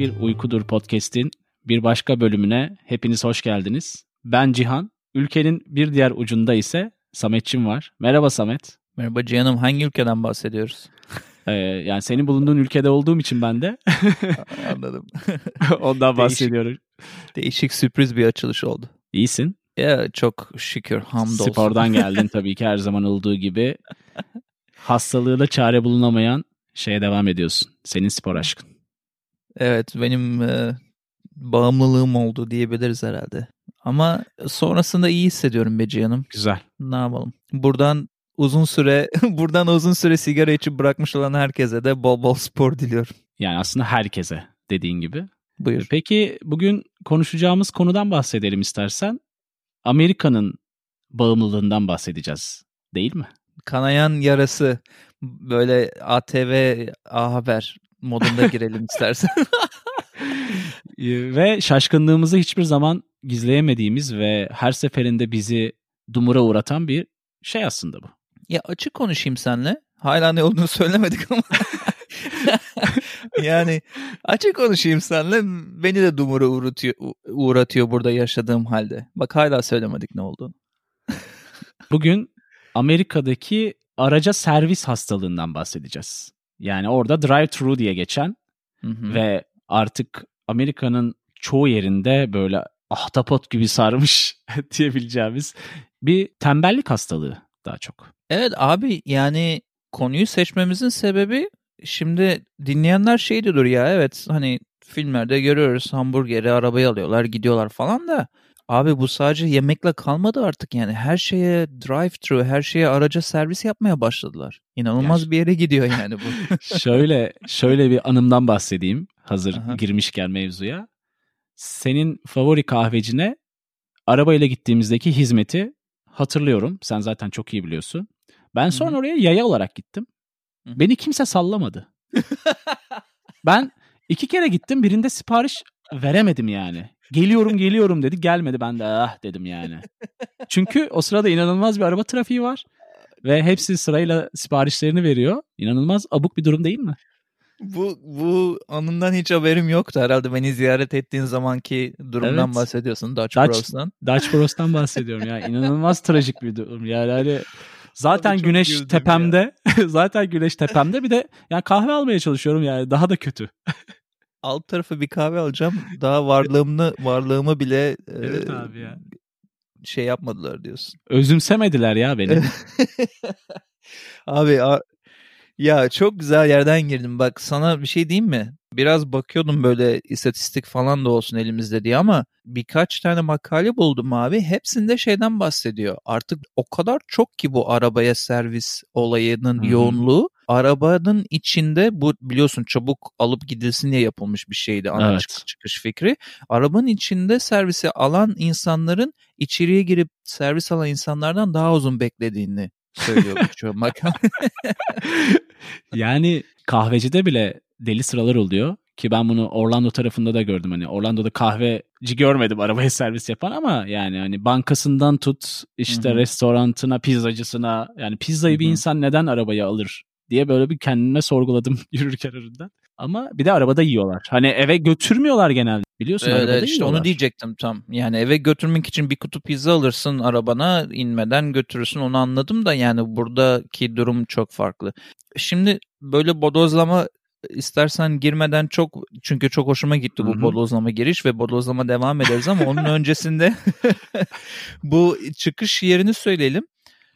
Bir Uykudur podcast'in bir başka bölümüne hepiniz hoş geldiniz. Ben Cihan, ülkenin bir diğer ucunda ise Sametçim var. Merhaba Samet. Merhaba Cihan'ım. Hangi ülkeden bahsediyoruz? Ee, yani senin bulunduğun ülkede olduğum için ben de Anladım. ondan bahsediyorum. Değişik sürpriz bir açılış oldu. İyisin. Ya çok şükür hamdolsun. Spordan geldin tabii ki her zaman olduğu gibi. Hastalığıyla çare bulunamayan şeye devam ediyorsun. Senin spor aşkın. Evet benim e, bağımlılığım oldu diyebiliriz herhalde. Ama sonrasında iyi hissediyorum be Cihan'ım. Güzel. Ne yapalım? Buradan uzun süre buradan uzun süre sigara içip bırakmış olan herkese de bol bol spor diliyorum. Yani aslında herkese dediğin gibi. Buyur. Peki bugün konuşacağımız konudan bahsedelim istersen. Amerika'nın bağımlılığından bahsedeceğiz değil mi? Kanayan yarası böyle ATV A Haber modunda girelim istersen. Ee, ve şaşkınlığımızı hiçbir zaman gizleyemediğimiz ve her seferinde bizi dumura uğratan bir şey aslında bu. Ya açık konuşayım seninle. Hala ne olduğunu söylemedik ama. yani açık konuşayım seninle beni de dumura uğratıyor, uğratıyor burada yaşadığım halde. Bak hala söylemedik ne olduğunu. Bugün Amerika'daki araca servis hastalığından bahsedeceğiz. Yani orada drive-thru diye geçen Hı hı. ve artık Amerika'nın çoğu yerinde böyle ahtapot gibi sarmış diyebileceğimiz bir tembellik hastalığı daha çok. Evet abi yani konuyu seçmemizin sebebi şimdi dinleyenler şey diyordur ya evet hani filmlerde görüyoruz hamburgeri arabaya alıyorlar gidiyorlar falan da abi bu sadece yemekle kalmadı artık yani her şeye drive thru her şeye araca servis yapmaya başladılar. İnanılmaz Gerçi- bir yere gidiyor yani bu. şöyle şöyle bir anımdan bahsedeyim hazır Aha. girmişken mevzuya. Senin favori kahvecine arabayla gittiğimizdeki hizmeti hatırlıyorum. Sen zaten çok iyi biliyorsun. Ben sonra hı. oraya yaya olarak gittim. Hı hı. Beni kimse sallamadı. Ben iki kere gittim birinde sipariş veremedim yani. Geliyorum geliyorum dedi gelmedi ben de ah dedim yani. Çünkü o sırada inanılmaz bir araba trafiği var. Ve hepsi sırayla siparişlerini veriyor. İnanılmaz abuk bir durum değil mi? Bu bu anından hiç haberim yoktu herhalde beni ziyaret ettiğin zamanki durumdan Evet. bahsediyorsun Dutch, Dutch- Bros'tan. Dutch Bros'tan bahsediyorum ya. İnanılmaz trajik bir durum. Yani hani zaten Abi güneş tepemde. zaten güneş tepemde bir de yani kahve almaya çalışıyorum yani daha da kötü. Alt tarafı bir kahve alacağım. Daha varlığımı varlığımı bile e, Evet abi ya. şey yapmadılar diyorsun. Özümsemediler ya beni. Abi ya çok güzel yerden girdim. Bak sana bir şey diyeyim mi? Biraz bakıyordum böyle istatistik falan da olsun elimizde diye ama birkaç tane makale buldum abi. Hepsinde şeyden bahsediyor. Artık o kadar çok ki bu arabaya servis olayının Hı hı. yoğunluğu. Arabanın içinde bu biliyorsun çabuk alıp gidilsin diye yapılmış bir şeydi ana Evet. çıkış, çıkış fikri. Arabanın içinde servisi alan insanların içeriye girip servis alan insanlardan daha uzun beklediğini söylüyor birçok makale. yani kahvecide bile deli sıralar oluyor. Ki ben bunu Orlando tarafında da gördüm. Hani Orlando'da kahveci görmedim arabaya servis yapan ama yani hani bankasından tut işte Hı hı. restorantına, pizzacısına yani pizzayı bir Hı hı. insan neden arabaya alır diye böyle bir kendime sorguladım yürürken önünden. Ama bir de arabada yiyorlar. Hani eve götürmüyorlar genelde. Biliyorsun Evet, arabada işte yiyorlar. onu diyecektim tam. Yani eve götürmek için bir kutu pizza alırsın arabana inmeden götürürsün onu anladım da yani buradaki durum çok farklı. Şimdi böyle bodozlama istersen girmeden çok çünkü çok hoşuma gitti bu Hı hı. bodozlama giriş ve bodozlama devam ederiz ama onun öncesinde bu çıkış yerini söyleyelim.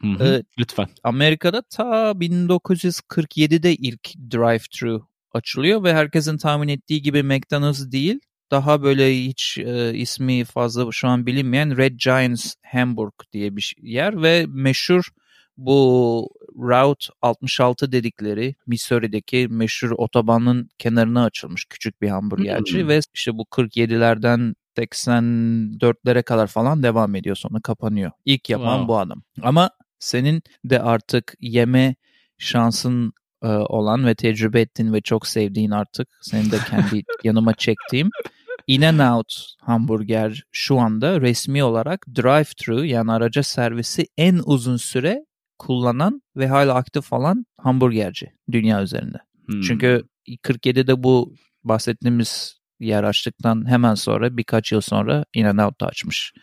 Hı hı. Evet. Lütfen. Amerika'da ta 1947'de ilk drive-thru açılıyor ve herkesin tahmin ettiği gibi McDonald's değil. Daha böyle hiç e, ismi fazla şu an bilinmeyen Red Giants Hamburg diye bir yer ve meşhur bu Route 66 dedikleri Missouri'deki meşhur otobanın kenarına açılmış küçük bir hamburgerci Hmm. ve işte bu 47'lerden 84'lere kadar falan devam ediyor sonra kapanıyor. İlk yapan Wow. bu adam. Ama senin de artık yeme şansın e, olan ve tecrübe ettiğin ve çok sevdiğin artık senin de kendi yanıma çektiğim In-N-Out hamburger şu anda resmi olarak drive-thru yani araca servisi en uzun süre kullanan ve hala aktif olan hamburgerci dünya üzerinde. Hmm. Çünkü 47'de bu bahsettiğimiz yer açtıktan hemen sonra birkaç yıl sonra In-N-Out da açmış.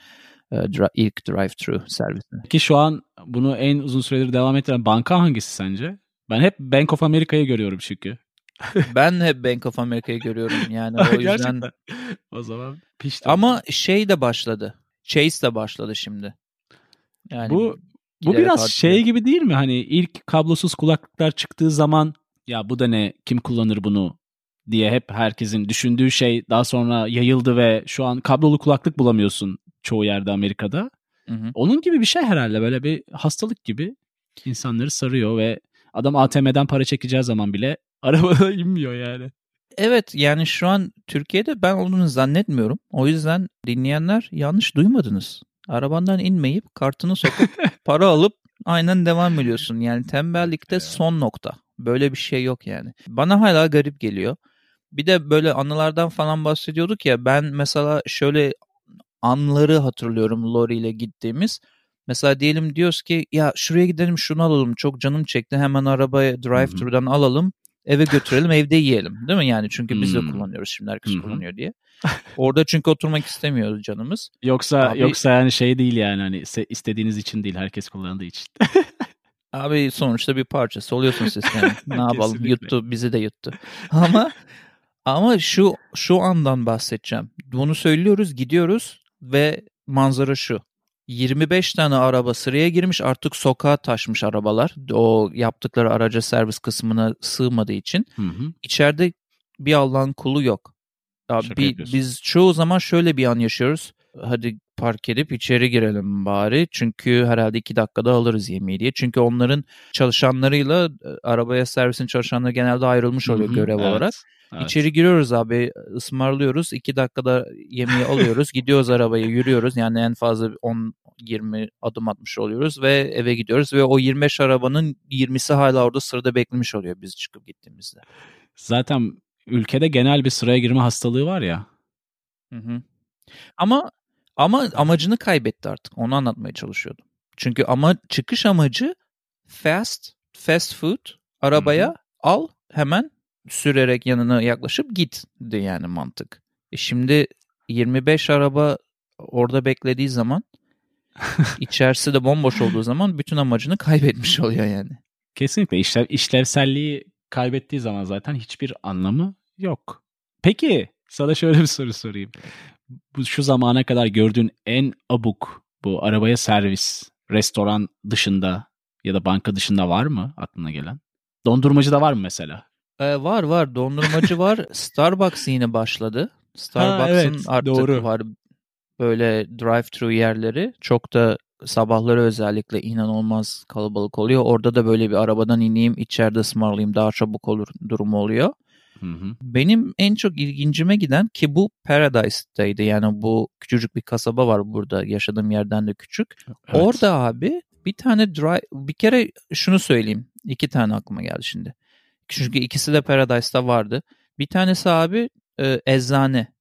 E, ilk drive-thru servisini. Ki şu an bunu en uzun süredir devam ettiren banka hangisi sence? Ben hep Bank of America'yı görüyorum çünkü. Ben hep Bank of America'yı görüyorum yani o yüzden. O zaman pişti. Ama şey de başladı. Chase de başladı şimdi. Yani bu bu biraz artıyor. şey gibi değil mi? Hani ilk kablosuz kulaklıklar çıktığı zaman ya bu da ne kim kullanır bunu diye hep herkesin düşündüğü şey daha sonra yayıldı ve şu an kablolu kulaklık bulamıyorsun çoğu yerde Amerika'da. Hı hı. Onun gibi bir şey herhalde böyle bir hastalık gibi insanları sarıyor ve adam ATM'den para çekeceği zaman bile arabada inmiyor yani. Evet yani şu an Türkiye'de ben olduğunu zannetmiyorum. O yüzden dinleyenler yanlış duymadınız. Arabandan inmeyip kartını sokup para alıp aynen devam ediyorsun. Yani tembellikte son nokta. Böyle bir şey yok yani. Bana hala garip geliyor. Bir de böyle anılardan falan bahsediyorduk ya ben mesela şöyle anları hatırlıyorum Lori ile gittiğimiz. Mesela diyelim diyoruz ki ya şuraya gidelim şunu alalım çok canım çekti hemen arabaya drive-thru'dan alalım eve götürelim evde yiyelim değil mi yani çünkü biz de Hmm. kullanıyoruz şimdi herkes kullanıyor diye. Orada çünkü oturmak istemiyoruz canımız. Yoksa Abi- yoksa yani şey değil yani hani istediğiniz için değil herkes kullandığı için. Abi sonuçta bir parçası oluyorsun siz yani. Ne yapalım yuttu bizi de yuttu. Ama ama şu şu andan bahsedeceğim. Bunu söylüyoruz gidiyoruz ve manzara şu. 25 tane araba sıraya girmiş artık sokağa taşmış arabalar. O yaptıkları araca servis kısmına sığmadığı için. Hı hı. İçeride bir Allah'ın kulu yok. Ya Şaka bir- biz çoğu zaman şöyle bir an yaşıyoruz. Hadi park edip içeri girelim bari. Çünkü herhalde iki dakikada alırız yemeği diye. Çünkü onların çalışanlarıyla e, arabaya servisin çalışanları genelde ayrılmış oluyor Hı hı, görev evet, olarak. Evet. İçeri giriyoruz abi ısmarlıyoruz. iki dakikada yemeği alıyoruz. Gidiyoruz arabaya yürüyoruz. Yani en fazla 10-20 adım atmış oluyoruz ve eve gidiyoruz. Ve o 25 arabanın 20'si hala orada sırada beklemiş oluyor biz çıkıp gittiğimizde. Zaten ülkede genel bir sıraya girme hastalığı var ya. Hı hı. Ama ama amacını kaybetti artık. Onu anlatmaya çalışıyordum. Çünkü ama çıkış amacı fast fast food arabaya al hemen sürerek yanına yaklaşıp gitti yani mantık. E şimdi 25 araba orada beklediği zaman içerisi de bomboş olduğu zaman bütün amacını kaybetmiş oluyor yani. Kesinlikle işlev, işlevselliği kaybettiği zaman zaten hiçbir anlamı yok. Peki sana şöyle bir soru sorayım. Bu şu zamana kadar gördüğün en abuk bu arabaya servis, restoran dışında ya da banka dışında var mı aklına gelen? Dondurmacı da var mı mesela? Ee, var var dondurmacı var. Starbucks yine başladı. Starbucks'ın evet, artık doğru. var böyle drive-thru yerleri. Çok da sabahları özellikle inanılmaz kalabalık oluyor. Orada da böyle bir arabadan ineyim içeride ısmarlayayım daha çabuk olur durumu oluyor. Hı hı. Benim en çok ilgincime giden ki bu Paradise'daydı. Yani bu küçücük bir kasaba var burada yaşadığım yerden de küçük. Evet. Orada abi bir tane drive bir kere şunu söyleyeyim. iki tane aklıma geldi şimdi. Çünkü ikisi de Paradise'da vardı. Bir tanesi abi e, eczane.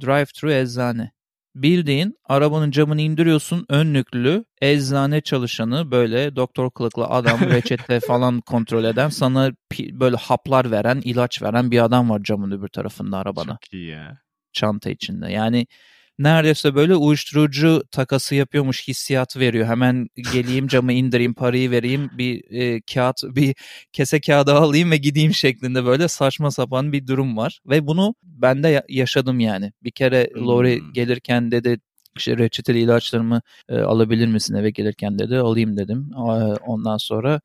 Drive-thru eczane. Bildiğin arabanın camını indiriyorsun önlüklü eczane çalışanı böyle doktor kılıklı adam reçete falan kontrol eden sana böyle haplar veren ilaç veren bir adam var camın öbür tarafında arabada Çok iyi ya. çanta içinde. Yani neredeyse böyle uyuşturucu takası yapıyormuş hissiyatı veriyor. Hemen geleyim camı indireyim parayı vereyim bir e, kağıt bir kese kağıdı alayım ve gideyim şeklinde böyle saçma sapan bir durum var. Ve bunu ben de ya- yaşadım yani. Bir kere Hmm. Lori gelirken dedi işte reçeteli ilaçlarımı e, alabilir misin eve gelirken dedi alayım dedim. E, ondan sonra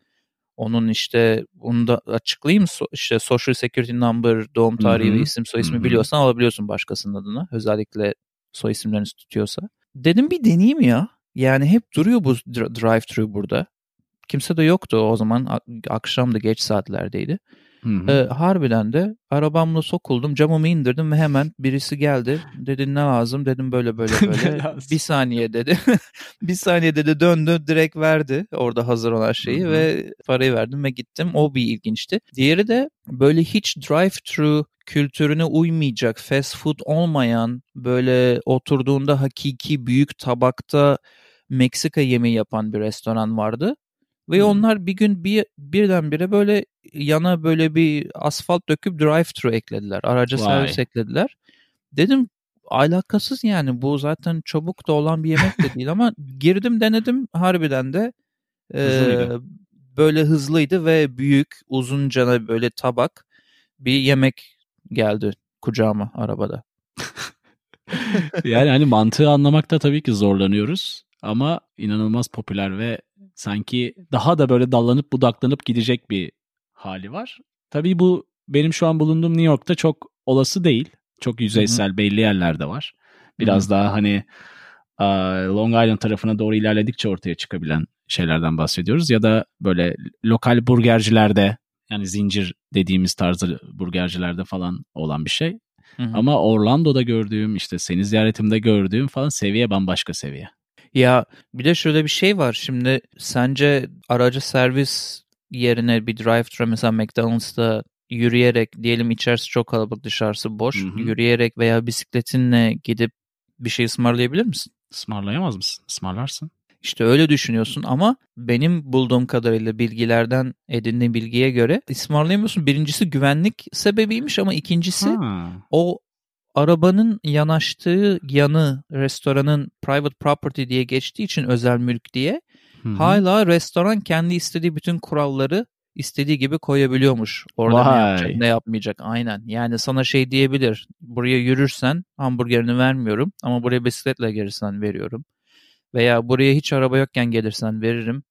onun işte bunu da açıklayayım So- işte social security number doğum tarihi Hı hı. ve isim soy ismi biliyorsan alabiliyorsun başkasının adına özellikle soy isimlerini tutuyorsa. Dedim bir deneyeyim ya. Yani hep duruyor bu dr- drive-thru burada. Kimse de yoktu o zaman. Akşam da geç saatlerdeydi. Hı hı. Ee, harbiden de arabamla sokuldum. Camımı indirdim ve hemen birisi geldi. Dedi ne lazım? Dedim böyle böyle böyle. bir saniye dedi. bir saniye dedi döndü direkt verdi orada hazır olan şeyi Hı hı. ve parayı verdim ve gittim. O bir ilginçti. Diğeri de böyle hiç drive-thru kültürüne uymayacak, fast food olmayan, böyle oturduğunda hakiki büyük tabakta Meksika yemeği yapan bir restoran vardı. Ve Hmm. onlar bir gün bir birdenbire böyle yana böyle bir asfalt döküp drive-thru eklediler. Araca Vay. servis eklediler. Dedim alakasız yani bu zaten çabuk da olan bir yemek de değil ama girdim denedim harbiden de e, Hızlıydı. böyle hızlıydı ve büyük uzunca böyle tabak bir yemek geldi kucağıma arabada. yani hani mantığı anlamakta tabii ki zorlanıyoruz ama inanılmaz popüler ve sanki daha da böyle dallanıp budaklanıp gidecek bir hali var. Tabii bu benim şu an bulunduğum New York'ta çok olası değil. Çok yüzeysel belli yerlerde var. Biraz daha hani Long Island tarafına doğru ilerledikçe ortaya çıkabilen şeylerden bahsediyoruz. Ya da böyle lokal burgercilerde yani zincir dediğimiz tarzı burgercilerde falan olan bir şey. Hı hı. Ama Orlando'da gördüğüm işte seni ziyaretimde gördüğüm falan seviye bambaşka seviye. Ya bir de şöyle bir şey var. Şimdi sence aracı servis yerine bir drive-thru mesela McDonald's'ta yürüyerek diyelim içerisi çok kalabalık dışarısı boş. Hı hı. Yürüyerek veya bisikletinle gidip bir şey ısmarlayabilir misin? Ismarlayamaz mısın? Ismarlarsın. İşte öyle düşünüyorsun ama benim bulduğum kadarıyla bilgilerden edindiğim bilgiye göre ısmarlayamıyorsun. Birincisi güvenlik sebebiymiş ama ikincisi Ha. o arabanın yanaştığı yanı restoranın private property diye geçtiği için özel mülk diye Hı hı. hala restoran kendi istediği bütün kuralları istediği gibi koyabiliyormuş. Orada ne Vay. yapacak ne yapmayacak aynen. Yani sana şey diyebilir buraya yürürsen hamburgerini vermiyorum ama buraya bisikletle gelirsen veriyorum. Veya buraya hiç araba yokken gelirsen veririm.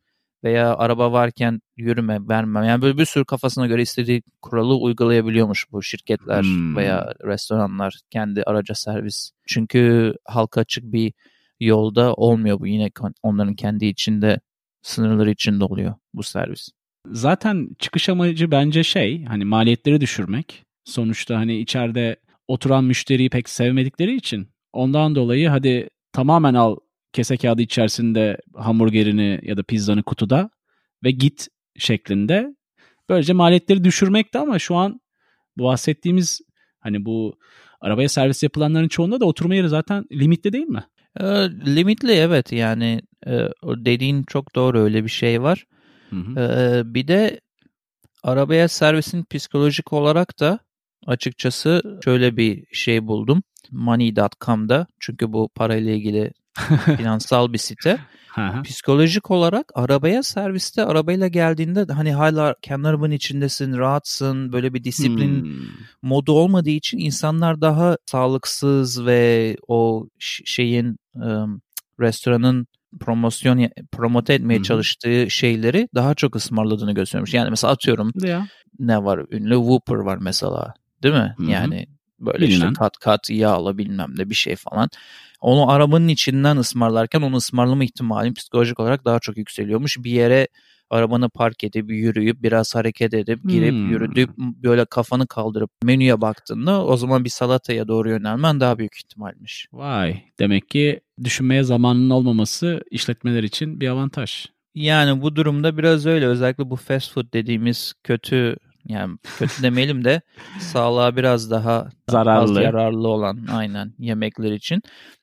Veya araba varken yürüme vermem. Yani böyle bir sürü kafasına göre istediği kuralı uygulayabiliyormuş bu şirketler Hmm. veya restoranlar kendi araca servis. Çünkü halka açık bir yolda olmuyor bu yine onların kendi içinde sınırları içinde oluyor bu servis. Zaten çıkış amacı bence şey hani maliyetleri düşürmek. Sonuçta hani içeride oturan müşteriyi pek sevmedikleri için ondan dolayı hadi tamamen al kese kağıdı içerisinde hamburgerini ya da pizzanı kutuda ve git şeklinde. Böylece maliyetleri düşürmekti ama şu an bu bahsettiğimiz hani bu arabaya servis yapılanların çoğunda da oturma yeri zaten limitli değil mi? Ee, limitli evet yani e, dediğin çok doğru öyle bir şey var. Hı hı. Ee, bir de arabaya servisin psikolojik olarak da açıkçası şöyle bir şey buldum. Money.com'da çünkü bu parayla ilgili finansal bir site. Psikolojik olarak arabaya serviste arabayla geldiğinde hani hala kendi arabanın içindesin, rahatsın, böyle bir disiplin Hmm. modu olmadığı için insanlar daha sağlıksız ve o şeyin ım, restoranın promosyon promote etmeye hı. çalıştığı şeyleri daha çok ısmarladığını gösteriyormuş. Yani mesela atıyorum Ya. ne var? Ünlü Whopper var mesela. Değil mi? Hı. Yani böyle işte Bilinen. kat kat yağla bilmem ne bir şey falan. Onu arabanın içinden ısmarlarken onu ısmarlama ihtimalin psikolojik olarak daha çok yükseliyormuş. Bir yere arabanı park edip yürüyüp biraz hareket edip girip Hmm. yürüdüp böyle kafanı kaldırıp menüye baktığında o zaman bir salataya doğru yönelmen daha büyük ihtimalmiş. Vay. Demek ki düşünmeye zamanın olmaması işletmeler için bir avantaj. Yani bu durumda biraz öyle özellikle bu fast food dediğimiz kötü yani kötü demeyelim de sağlığa biraz daha Zararlı. az yararlı olan aynen yemekler için.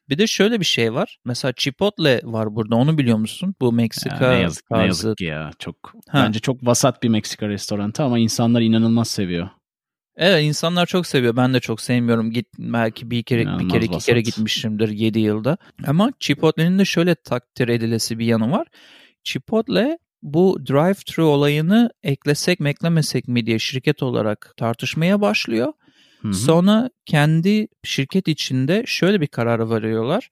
Bir de şöyle bir şey var. Mesela Chipotle var burada. Onu biliyor musun? Bu Meksika Ya ne yazık ne tarzı. yazık ki ya. Çok Ha. bence çok vasat bir Meksika restoranı ama insanlar inanılmaz seviyor. Evet insanlar çok seviyor. Ben de çok sevmiyorum. Git belki bir kere bir İnanılmaz kere iki kere gitmişimdir 7 yılda. Ama Chipotle'nin de şöyle takdir edilesi bir yanı var. Chipotle bu drive-thru olayını eklesek mi eklemesek mi diye şirket olarak tartışmaya başlıyor. Hı hı. Sonra kendi şirket içinde şöyle bir karar veriyorlar.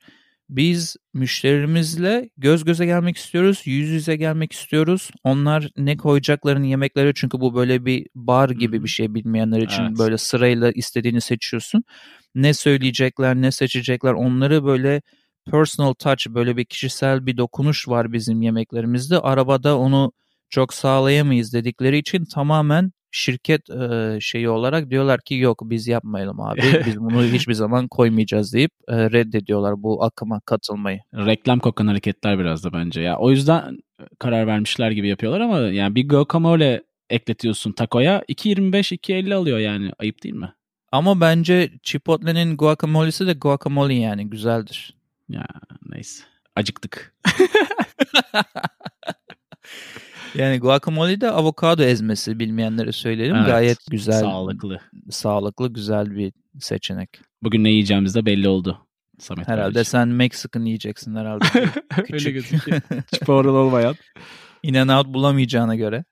Biz müşterimizle göz göze gelmek istiyoruz, yüz yüze gelmek istiyoruz. Onlar ne koyacaklarını yemeklere çünkü bu böyle bir bar gibi bir şey bilmeyenler için Evet. böyle sırayla istediğini seçiyorsun. Ne söyleyecekler, ne seçecekler onları böyle personal touch böyle bir kişisel bir dokunuş var bizim yemeklerimizde. Arabada onu çok sağlayamayız dedikleri için tamamen şirket e, şeyi olarak diyorlar ki yok biz yapmayalım abi. Biz bunu hiçbir zaman koymayacağız deyip e, reddediyorlar bu akıma katılmayı. Reklam kokan hareketler biraz da bence. Ya o yüzden karar vermişler gibi yapıyorlar ama yani bir guacamole ekletiyorsun takoya 2.25 2.50 alıyor yani. Ayıp değil mi? Ama bence Chipotle'nin guacamole'si de guacamole yani güzeldir. Ya neyse. Acıktık. Yani guacamole de avokado ezmesi bilmeyenlere söyleyelim. Evet, Gayet güzel, Sağlıklı. sağlıklı, güzel bir seçenek. Bugün ne yiyeceğimiz de belli oldu. Samet Herhalde kardeşim. sen Mexican yiyeceksin herhalde. Öyle Küçük. gözüküyor. Chipotle olmayan. In and out bulamayacağına göre.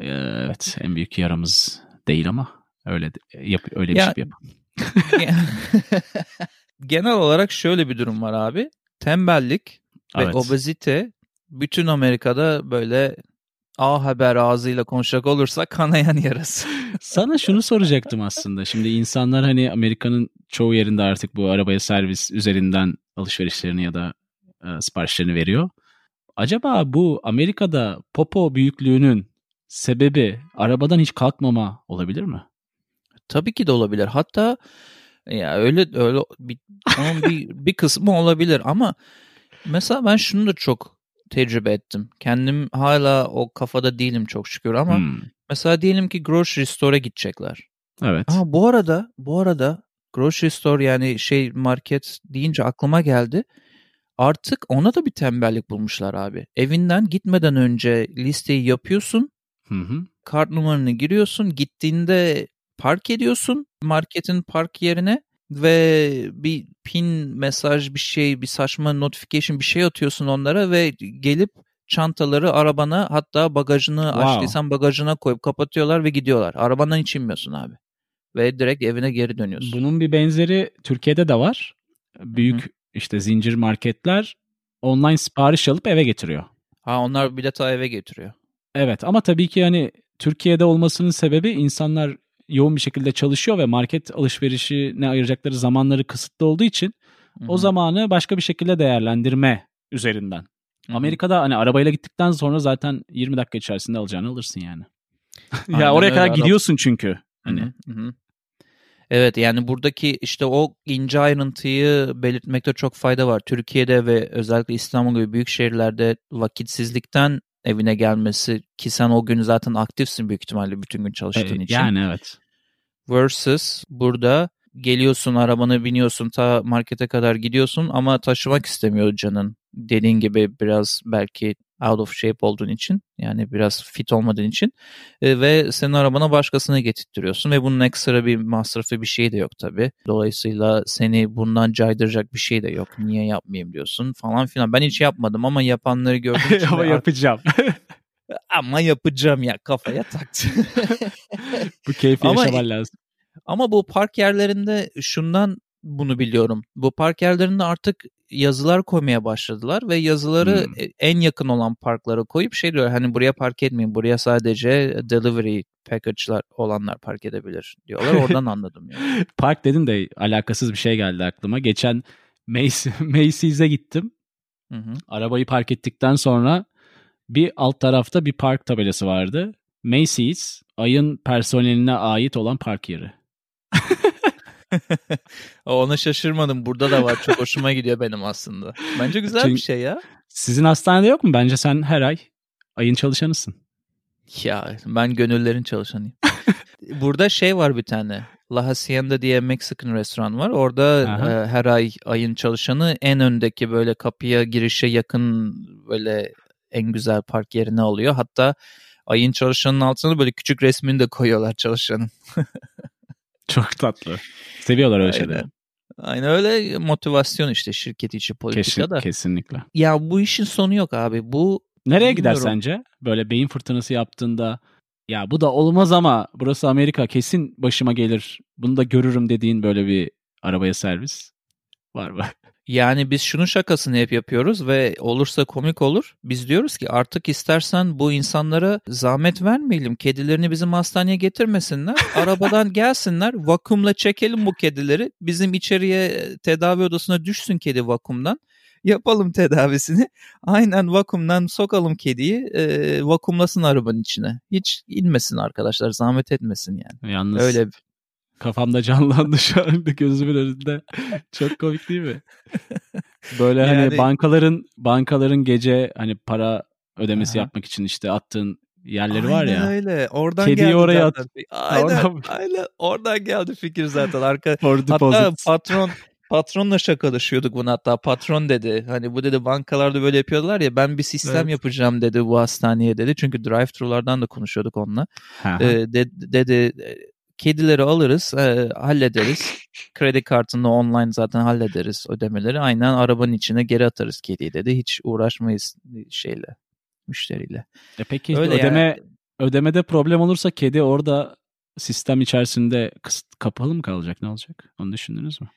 Ee, Evet en büyük yaramız değil ama öyle de- yap, öyle bir Ya- şey yapalım. Genel olarak şöyle bir durum var abi. Tembellik ve Evet. obezite bütün Amerika'da böyle A haber ağzıyla konuşacak olursak kanayan yarası. Sana şunu soracaktım aslında. Şimdi insanlar hani Amerika'nın çoğu yerinde artık bu arabaya servis üzerinden alışverişlerini ya da e, siparişlerini veriyor. Acaba bu Amerika'da popo büyüklüğünün sebebi arabadan hiç kalkmama olabilir mi? Tabii ki de olabilir. Hatta ya öyle öyle bir, onun bir, bir kısmı olabilir ama mesela ben şunu da çok tecrübe ettim. Kendim hala o kafada değilim çok şükür ama Hmm, mesela diyelim ki grocery store'a gidecekler. Evet. Ama bu arada bu arada grocery store yani şey market deyince aklıma geldi. Artık ona da bir tembellik bulmuşlar abi. Evinden gitmeden önce listeyi yapıyorsun. Hı hı. Kart numaranı giriyorsun. Gittiğinde park ediyorsun marketin park yerine ve bir pin mesaj bir şey bir saçma notification bir şey atıyorsun onlara ve gelip çantaları arabana hatta bagajını Wow. açtıysan bagajına koyup kapatıyorlar ve gidiyorlar. Arabandan hiç inmiyorsun abi. Ve direkt evine geri dönüyorsun. Bunun bir benzeri Türkiye'de de var. Büyük işte zincir marketler online sipariş alıp eve getiriyor. Ha onlar bileti eve getiriyor. Evet ama tabii ki hani Türkiye'de olmasının sebebi insanlar yoğun bir şekilde çalışıyor ve market alışverişine ayıracakları zamanları kısıtlı olduğu için Hı o zamanı başka bir şekilde değerlendirme üzerinden. Hı hı. Amerika'da hani arabayla gittikten sonra zaten 20 dakika içerisinde alacağını alırsın yani. Aynen ya oraya öyle. kadar gidiyorsun çünkü. Hani Hı hı, hı hı. Evet yani buradaki işte o ince ayrıntıyı belirtmekte çok fayda var. Türkiye'de ve özellikle İstanbul gibi büyük şehirlerde vakitsizlikten evine gelmesi ki sen o gün zaten aktifsin büyük ihtimalle bütün gün çalıştığın e, için. yani evet. Versus burada geliyorsun arabana biniyorsun ta markete kadar gidiyorsun ama taşımak istemiyor canın. Dediğin gibi biraz belki out of shape olduğun için yani biraz fit olmadığın için E, ve senin arabana başkasını getirtiyorsun ve bunun ekstra bir masrafı bir şey de yok tabi. Dolayısıyla seni bundan caydıracak bir şey de yok. Niye yapmayayım diyorsun falan filan. Ben hiç yapmadım ama yapanları gördüm. ama yapacağım. ama yapacağım ya kafaya taktı. Bu keyfi Ama- yaşaman lazım. Ama bu park yerlerinde şundan bunu biliyorum. Bu park yerlerinde artık yazılar koymaya başladılar ve yazıları Hmm. en yakın olan parklara koyup şey diyor hani buraya park etmeyin. Buraya sadece delivery package'lar olanlar park edebilir diyorlar. Oradan anladım yani. Park dedin de alakasız bir şey geldi aklıma. Geçen Macy- Macy's'e gittim. Hı hı. Arabayı park ettikten sonra bir alt tarafta bir park tabelası vardı. Macy's ayın personeline ait olan park yeri. Ona şaşırmadım. Burada da var. Çok hoşuma gidiyor benim aslında. Bence güzel bir Çünkü- şey ya. Sizin hastanede yok mu? Bence sen her ay ayın çalışanısın. Ya ben gönüllerin çalışanıyım. Burada şey var bir tane. La Hacienda diye Mexican restoran var. Orada e, her ay ayın çalışanı en öndeki böyle kapıya girişe yakın böyle en güzel park yerini alıyor. Hatta ayın çalışanın altına böyle küçük resmini de koyuyorlar çalışanın. Çok tatlı. Seviyorlar öyle şeyleri. Aynen öyle motivasyon işte şirket içi politika da. kesinlikle. Ya bu işin sonu yok abi. Bu Nereye gider Bilmiyorum. sence? Böyle beyin fırtınası yaptığında ya bu da olmaz ama burası Amerika kesin başıma gelir. Bunu da görürüm dediğin böyle bir arabaya servis var mı? Yani biz şunun şakasını hep yapıyoruz ve olursa komik olur. Biz diyoruz ki artık istersen bu insanlara zahmet vermeyelim. Kedilerini bizim hastaneye getirmesinler. Arabadan gelsinler. Vakumla çekelim bu kedileri. Bizim içeriye tedavi odasına düşsün kedi vakumdan. Yapalım tedavisini. Aynen vakumdan sokalım kediyi. E, vakumlasın arabanın içine. Hiç inmesin arkadaşlar. Zahmet etmesin yani. Yalnız Öyle kafamda canlandı şu anda gözümün önünde. Çok komik değil mi? Böyle Yani- hani bankaların bankaların gece hani para ödemesi Aha. yapmak için işte attığın yerleri var Aynen ya. öyle. Oradan Kediyi geldi oraya zaten. Aynen, Oradan- aynen. Oradan geldi fikir zaten. Arka, Hatta patron patronla şakalaşıyorduk bunu hatta patron dedi hani bu dedi bankalarda böyle yapıyorlar ya ben bir sistem evet. yapacağım dedi bu hastaneye dedi çünkü drive thru'lardan da konuşuyorduk onunla ee, de, dedi kedileri alırız e, hallederiz kredi kartını online zaten hallederiz ödemeleri aynen arabanın içine geri atarız kediyi dedi hiç uğraşmayız şeyle müşteriyle. E peki Öyle ödeme yani. ödemede problem olursa kedi orada sistem içerisinde kapalı mı kalacak ne olacak? Onu düşündünüz mü?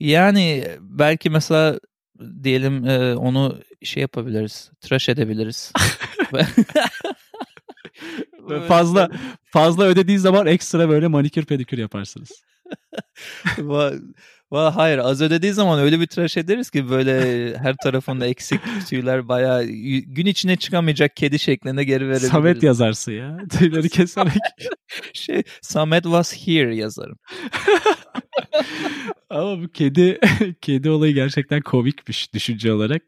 Yani belki mesela diyelim e, onu şey yapabiliriz. Tıraş edebiliriz. fazla fazla ödediği zaman ekstra böyle manikür pedikür yaparsınız. Hayır az ödediği zaman öyle bir tıraş ederiz ki böyle her tarafında eksik tüyler bayağı gün içine çıkamayacak kedi şeklinde geri verebiliriz. Samet yazarsın ya tüyleri keserek. şey Samet was here yazarım. Ama bu kedi kedi olayı gerçekten komikmiş düşünce olarak.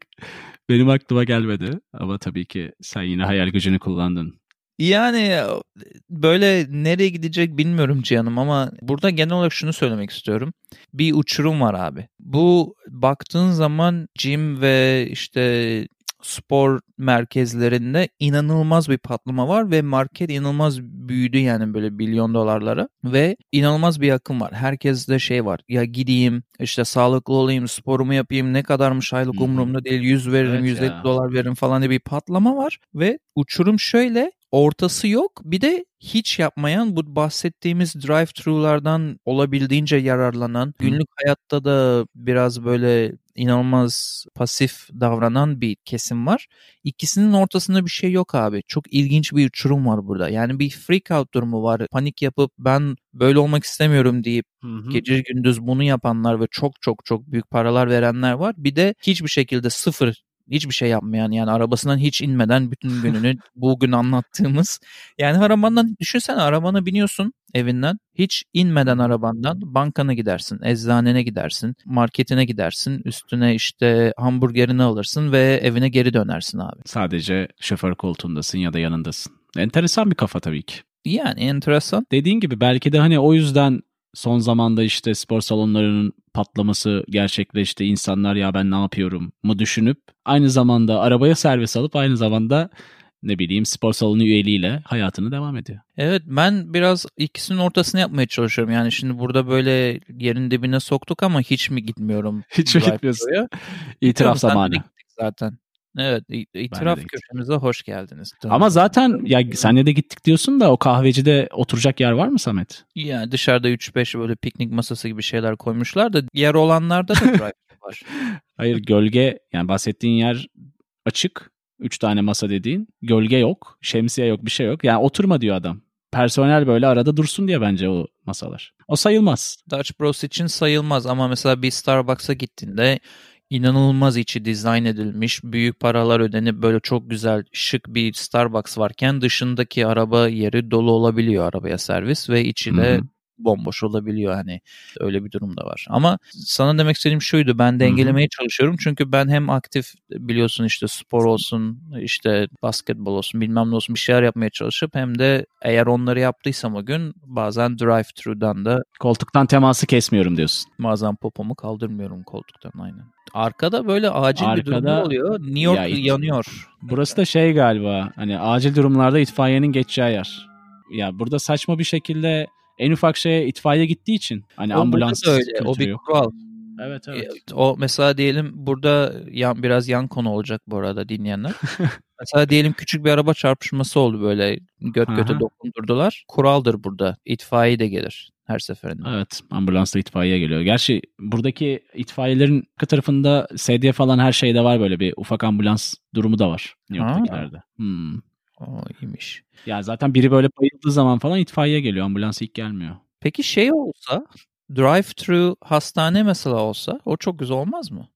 Benim aklıma gelmedi ama tabii ki sen yine hayal gücünü kullandın. Yani böyle nereye gidecek bilmiyorum Cihan'ım ama burada genel olarak şunu söylemek istiyorum. Bir uçurum var abi. Bu baktığın zaman gym ve işte spor merkezlerinde inanılmaz bir patlama var ve market inanılmaz büyüdü yani böyle milyon dolarlara ve inanılmaz bir akım var. Herkeste şey var ya gideyim işte sağlıklı olayım sporumu yapayım ne kadarmış aylık umurumda değil 100 veririm evet 150 ya. dolar veririm falan diye bir patlama var ve uçurum şöyle ortası yok. Bir de hiç yapmayan bu bahsettiğimiz drive-thru'lardan olabildiğince yararlanan, günlük hayatta da biraz böyle inanılmaz pasif davranan bir kesim var. İkisinin ortasında bir şey yok abi. Çok ilginç bir uçurum var burada. Yani bir freak out durumu var. Panik yapıp ben böyle olmak istemiyorum deyip hı hı. gece gündüz bunu yapanlar ve çok çok çok büyük paralar verenler var. Bir de hiçbir şekilde sıfır hiçbir şey yapmayan yani arabasından hiç inmeden bütün gününü bugün anlattığımız yani arabandan düşünsene arabana biniyorsun evinden hiç inmeden arabandan bankana gidersin eczanene gidersin marketine gidersin üstüne işte hamburgerini alırsın ve evine geri dönersin abi. Sadece şoför koltuğundasın ya da yanındasın. Enteresan bir kafa tabii ki. Yani enteresan. Dediğin gibi belki de hani o yüzden son zamanda işte spor salonlarının patlaması gerçekleşti. İnsanlar ya ben ne yapıyorum mu düşünüp aynı zamanda arabaya servis alıp aynı zamanda ne bileyim spor salonu üyeliğiyle hayatını devam ediyor. Evet ben biraz ikisinin ortasını yapmaya çalışıyorum. Yani şimdi burada böyle yerin dibine soktuk ama hiç mi gitmiyorum? Hiç mi gitmiyorsun? İtiraf zamanı. Zaten. Evet, itiraf köşemize hoş geldiniz. Ama zaten ya senle de gittik diyorsun da o kahvecide oturacak yer var mı Samet? Yani dışarıda 3-5 böyle piknik masası gibi şeyler koymuşlar da yer olanlarda da drive var. Hayır gölge yani bahsettiğin yer açık. 3 tane masa dediğin. Gölge yok, şemsiye yok, bir şey yok. Yani oturma diyor adam. Personel böyle arada dursun diye bence o masalar. O sayılmaz. Dutch Bros için sayılmaz ama mesela bir Starbucks'a gittiğinde inanılmaz içi dizayn edilmiş, büyük paralar ödenip böyle çok güzel şık bir Starbucks varken dışındaki araba yeri dolu olabiliyor arabaya servis ve içi de bomboş olabiliyor hani öyle bir durum da var. Ama sana demek istediğim şuydu ben dengelemeye çalışıyorum çünkü ben hem aktif biliyorsun işte spor olsun işte basketbol olsun bilmem ne olsun bir şeyler yapmaya çalışıp hem de eğer onları yaptıysam o gün bazen drive thru'dan da koltuktan teması kesmiyorum diyorsun. Bazen popomu kaldırmıyorum koltuktan aynen. Arkada böyle acil Arkada, bir durum oluyor. New York ya, yanıyor. Burası da şey galiba hani acil durumlarda itfaiyenin geçeceği yer. Ya burada saçma bir şekilde en ufak şeye itfaiye gittiği için hani o ambulans öyle. O bir kural. Evet evet. O mesela diyelim burada yan, biraz yan konu olacak bu arada dinleyenler. mesela diyelim küçük bir araba çarpışması oldu böyle göt göte dokundurdular. Kuraldır burada. İtfaiye de gelir her seferinde. Evet ambulansla itfaiye geliyor. Gerçi buradaki itfaiyelerin arka tarafında sedye falan her şeyde var böyle bir ufak ambulans durumu da var New York'takilerde. Hmm. O iyiymiş. Ya zaten biri böyle bayıldığı zaman falan itfaiye geliyor. Ambulans ilk gelmiyor. Peki şey olsa drive-thru hastane mesela olsa o çok güzel olmaz mı?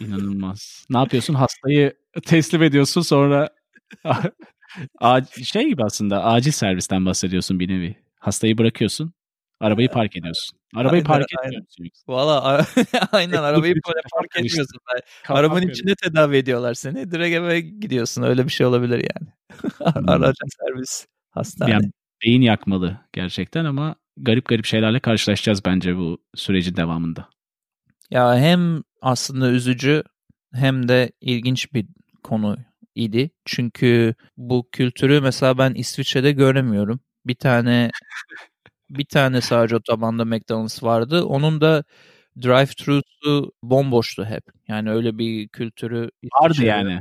İnanılmaz. ne yapıyorsun? Hastayı teslim ediyorsun sonra şey gibi aslında acil servisten bahsediyorsun bir nevi. Hastayı bırakıyorsun. Arabayı park ediyorsun. Arabayı aynen, park etmiyorsun. Valla aynen arabayı park etmiyorsun. Arabanın içinde tedavi ediyorlar seni. Direkt eve gidiyorsun. Öyle bir şey olabilir yani. Araca servis hastane. Yani beyin yakmalı gerçekten ama garip garip şeylerle karşılaşacağız bence bu sürecin devamında. Ya hem aslında üzücü hem de ilginç bir konu idi. Çünkü bu kültürü mesela ben İsviçre'de göremiyorum. Bir tane bir tane sadece otobanda McDonald's vardı. Onun da drive-thru'su bomboştu hep. Yani öyle bir kültürü Vardı İsviçre'de- yani.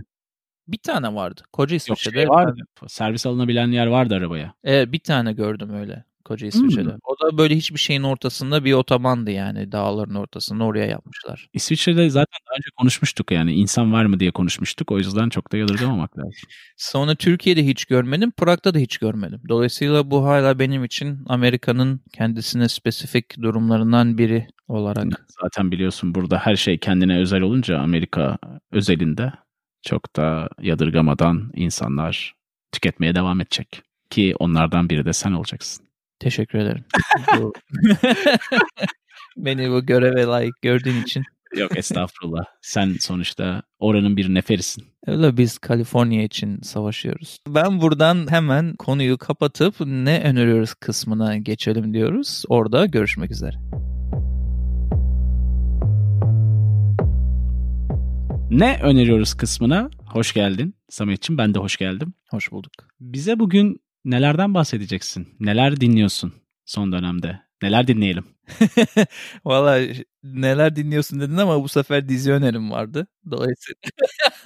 Bir tane vardı. Koca Yok İsviçre'de. şey vardı. Servis alınabilen yer vardı arabaya. Evet, bir tane gördüm öyle. Koca İsviçre'de. Hmm. O da böyle hiçbir şeyin ortasında bir otobandı yani. Dağların ortasında oraya yapmışlar. İsviçre'de zaten daha önce konuşmuştuk yani. insan var mı diye konuşmuştuk. O yüzden çok da yadırgamamak lazım. Sonra Türkiye'de hiç görmedim. Prag'da da hiç görmedim. Dolayısıyla bu hala benim için Amerika'nın kendisine spesifik durumlarından biri olarak. Zaten biliyorsun burada her şey kendine özel olunca Amerika özelinde çok da yadırgamadan insanlar tüketmeye devam edecek. Ki onlardan biri de sen olacaksın. Teşekkür ederim. Beni bu göreve layık gördüğün için. Yok estağfurullah. sen sonuçta oranın bir neferisin. Öyle biz Kaliforniya için savaşıyoruz. Ben buradan hemen konuyu kapatıp ne öneriyoruz kısmına geçelim diyoruz. Orada görüşmek üzere. Ne öneriyoruz kısmına hoş geldin Samet'ciğim. Ben de hoş geldim. Hoş bulduk. Bize bugün nelerden bahsedeceksin? Neler dinliyorsun son dönemde? Neler dinleyelim? Valla neler dinliyorsun dedin ama bu sefer dizi önerim vardı. Dolayısıyla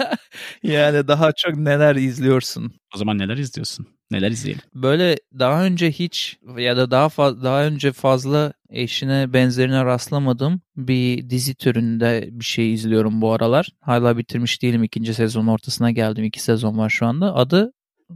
yani daha çok neler izliyorsun. O zaman neler izliyorsun? Neler izleyelim? Böyle daha önce hiç ya da daha fazla daha önce fazla eşine benzerine rastlamadım bir dizi türünde bir şey izliyorum bu aralar. Hala bitirmiş değilim. ikinci sezon ortasına geldim. iki sezon var şu anda. Adı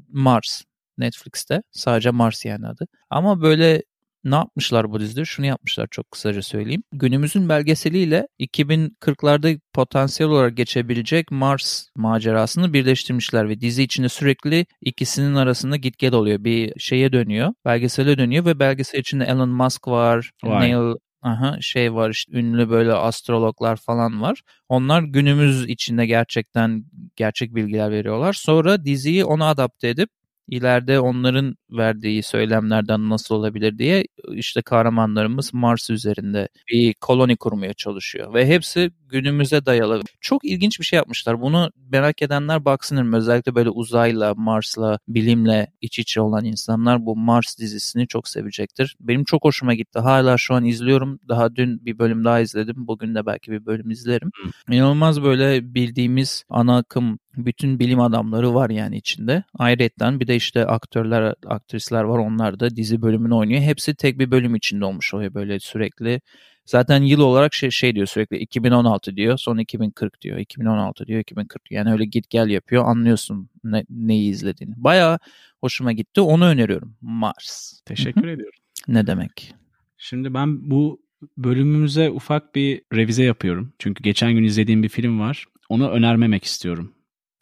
Mars. Netflix'te. Sadece Mars yani adı. Ama böyle ne yapmışlar bu dizide? Şunu yapmışlar çok kısaca söyleyeyim. Günümüzün belgeseliyle 2040'larda potansiyel olarak geçebilecek Mars macerasını birleştirmişler ve dizi içinde sürekli ikisinin arasında git gel oluyor. Bir şeye dönüyor, belgesele dönüyor ve belgesel içinde Elon Musk var, Vay. Neil Aha, şey var işte ünlü böyle astrologlar falan var. Onlar günümüz içinde gerçekten gerçek bilgiler veriyorlar. Sonra diziyi ona adapte edip ileride onların verdiği söylemlerden nasıl olabilir diye işte kahramanlarımız Mars üzerinde bir koloni kurmaya çalışıyor ve hepsi günümüze dayalı. Çok ilginç bir şey yapmışlar. Bunu merak edenler baksın özellikle böyle uzayla, Mars'la, bilimle iç içe olan insanlar bu Mars dizisini çok sevecektir. Benim çok hoşuma gitti. Hala şu an izliyorum. Daha dün bir bölüm daha izledim. Bugün de belki bir bölüm izlerim. İnanılmaz böyle bildiğimiz ana akım bütün bilim adamları var yani içinde. Ayrıca bir de işte aktörler, aktrisler var. Onlar da dizi bölümünü oynuyor. Hepsi tek bir bölüm içinde olmuş oluyor böyle sürekli. Zaten yıl olarak şey, şey diyor sürekli 2016 diyor sonra 2040 diyor 2016 diyor 2040 yani öyle git gel yapıyor anlıyorsun ne, neyi izlediğini. Baya hoşuma gitti onu öneriyorum Mars. Teşekkür ediyorum. Ne demek? Şimdi ben bu bölümümüze ufak bir revize yapıyorum. Çünkü geçen gün izlediğim bir film var. Onu önermemek istiyorum.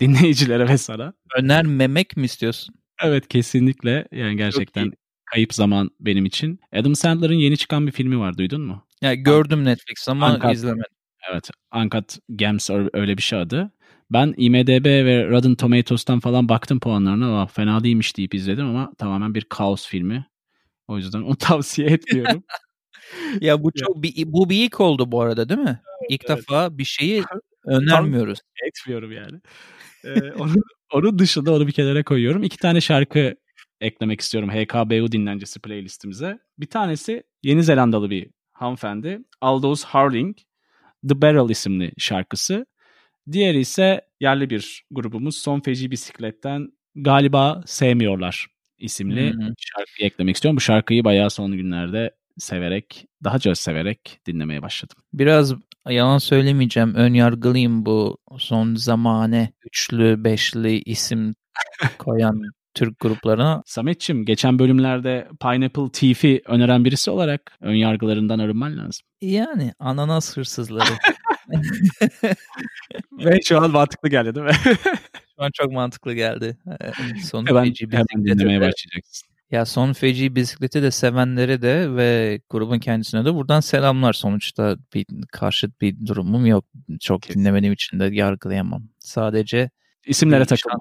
Dinleyicilere ve sana. Önermemek mi istiyorsun? Evet kesinlikle. Yani gerçekten kayıp zaman benim için. Adam Sandler'ın yeni çıkan bir filmi var. Duydun mu? Ya gördüm Netflix ama Uncut. izlemedim. Evet. Uncut Gems öyle bir şey adı. Ben IMDB ve Rotten Tomatoes'tan falan baktım puanlarına. Aa, fena değilmiş deyip izledim ama tamamen bir kaos filmi. O yüzden onu tavsiye etmiyorum. Ya bu çok bir, bu bir ilk oldu bu arada değil mi? İlk evet. defa bir şeyi önermiyoruz. Etmiyorum yani. Ee, onun, onun dışında onu bir kenara koyuyorum. İki tane şarkı eklemek istiyorum HKBU dinlencesi playlistimize. Bir tanesi Yeni Zelandalı bir hanımefendi. Aldous Harling, The Barrel isimli şarkısı. Diğeri ise yerli bir grubumuz Son Feci Bisiklet'ten Galiba Sevmiyorlar isimli hı. şarkıyı eklemek istiyorum. Bu şarkıyı bayağı son günlerde severek, daha çok severek dinlemeye başladım. Biraz yalan söylemeyeceğim. Ön yargılıyım bu son zamane üçlü, beşli isim koyan Türk gruplarına. Sametçim geçen bölümlerde Pineapple Thief'i öneren birisi olarak ön yargılarından arınman lazım. Yani ananas hırsızları. Ve şu an mantıklı geldi değil mi? Şu an çok mantıklı geldi. Ee, Son hemen, hemen dinlemeye başlayacaksın. Ya son feci bisikleti de sevenleri de ve grubun kendisine de buradan selamlar. Sonuçta bir karşıt bir durumum yok. Çok Kesin. dinlemediğim için de yargılayamam. Sadece İsimlere takılma.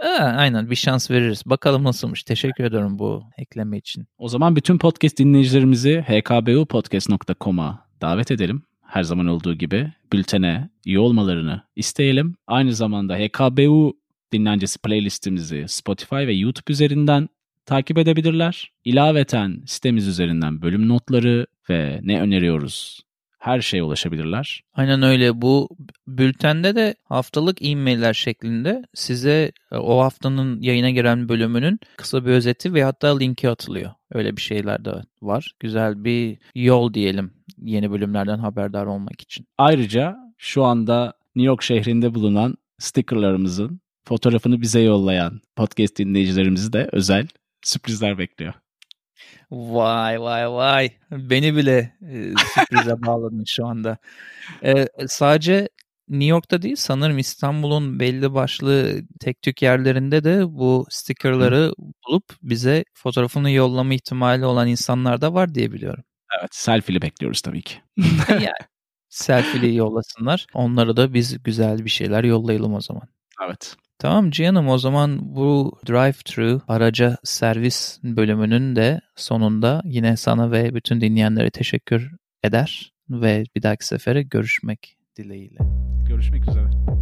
Aa, aynen bir şans veririz. Bakalım nasılmış. Teşekkür ederim bu ekleme için. O zaman bütün podcast dinleyicilerimizi hkbupodcast.com'a davet edelim. her zaman olduğu gibi bültene üye olmalarını isteyelim. Aynı zamanda HKBU dinlencesi playlistimizi Spotify ve YouTube üzerinden takip edebilirler. İlaveten sitemiz üzerinden bölüm notları ve ne öneriyoruz her şeye ulaşabilirler. Aynen öyle. Bu bültende de haftalık e-mailler şeklinde size e, o haftanın yayına giren bölümünün kısa bir özeti ve hatta linki atılıyor. Öyle bir şeyler de var. Güzel bir yol diyelim yeni bölümlerden haberdar olmak için. Ayrıca şu anda New York şehrinde bulunan stickerlarımızın fotoğrafını bize yollayan podcast dinleyicilerimizi de özel sürprizler bekliyor. Vay vay vay. Beni bile e, sürprize bağladın şu anda. E, sadece New York'ta değil sanırım İstanbul'un belli başlı tek tük yerlerinde de bu stickerları bulup bize fotoğrafını yollama ihtimali olan insanlar da var diye biliyorum. Evet selfie'li bekliyoruz tabii ki. yani selfie'li yollasınlar. Onlara da biz güzel bir şeyler yollayalım o zaman. Evet. Tamam Cihan'ım o zaman bu drive-thru araca servis bölümünün de sonunda yine sana ve bütün dinleyenlere teşekkür eder ve bir dahaki sefere görüşmek dileğiyle. Görüşmek üzere.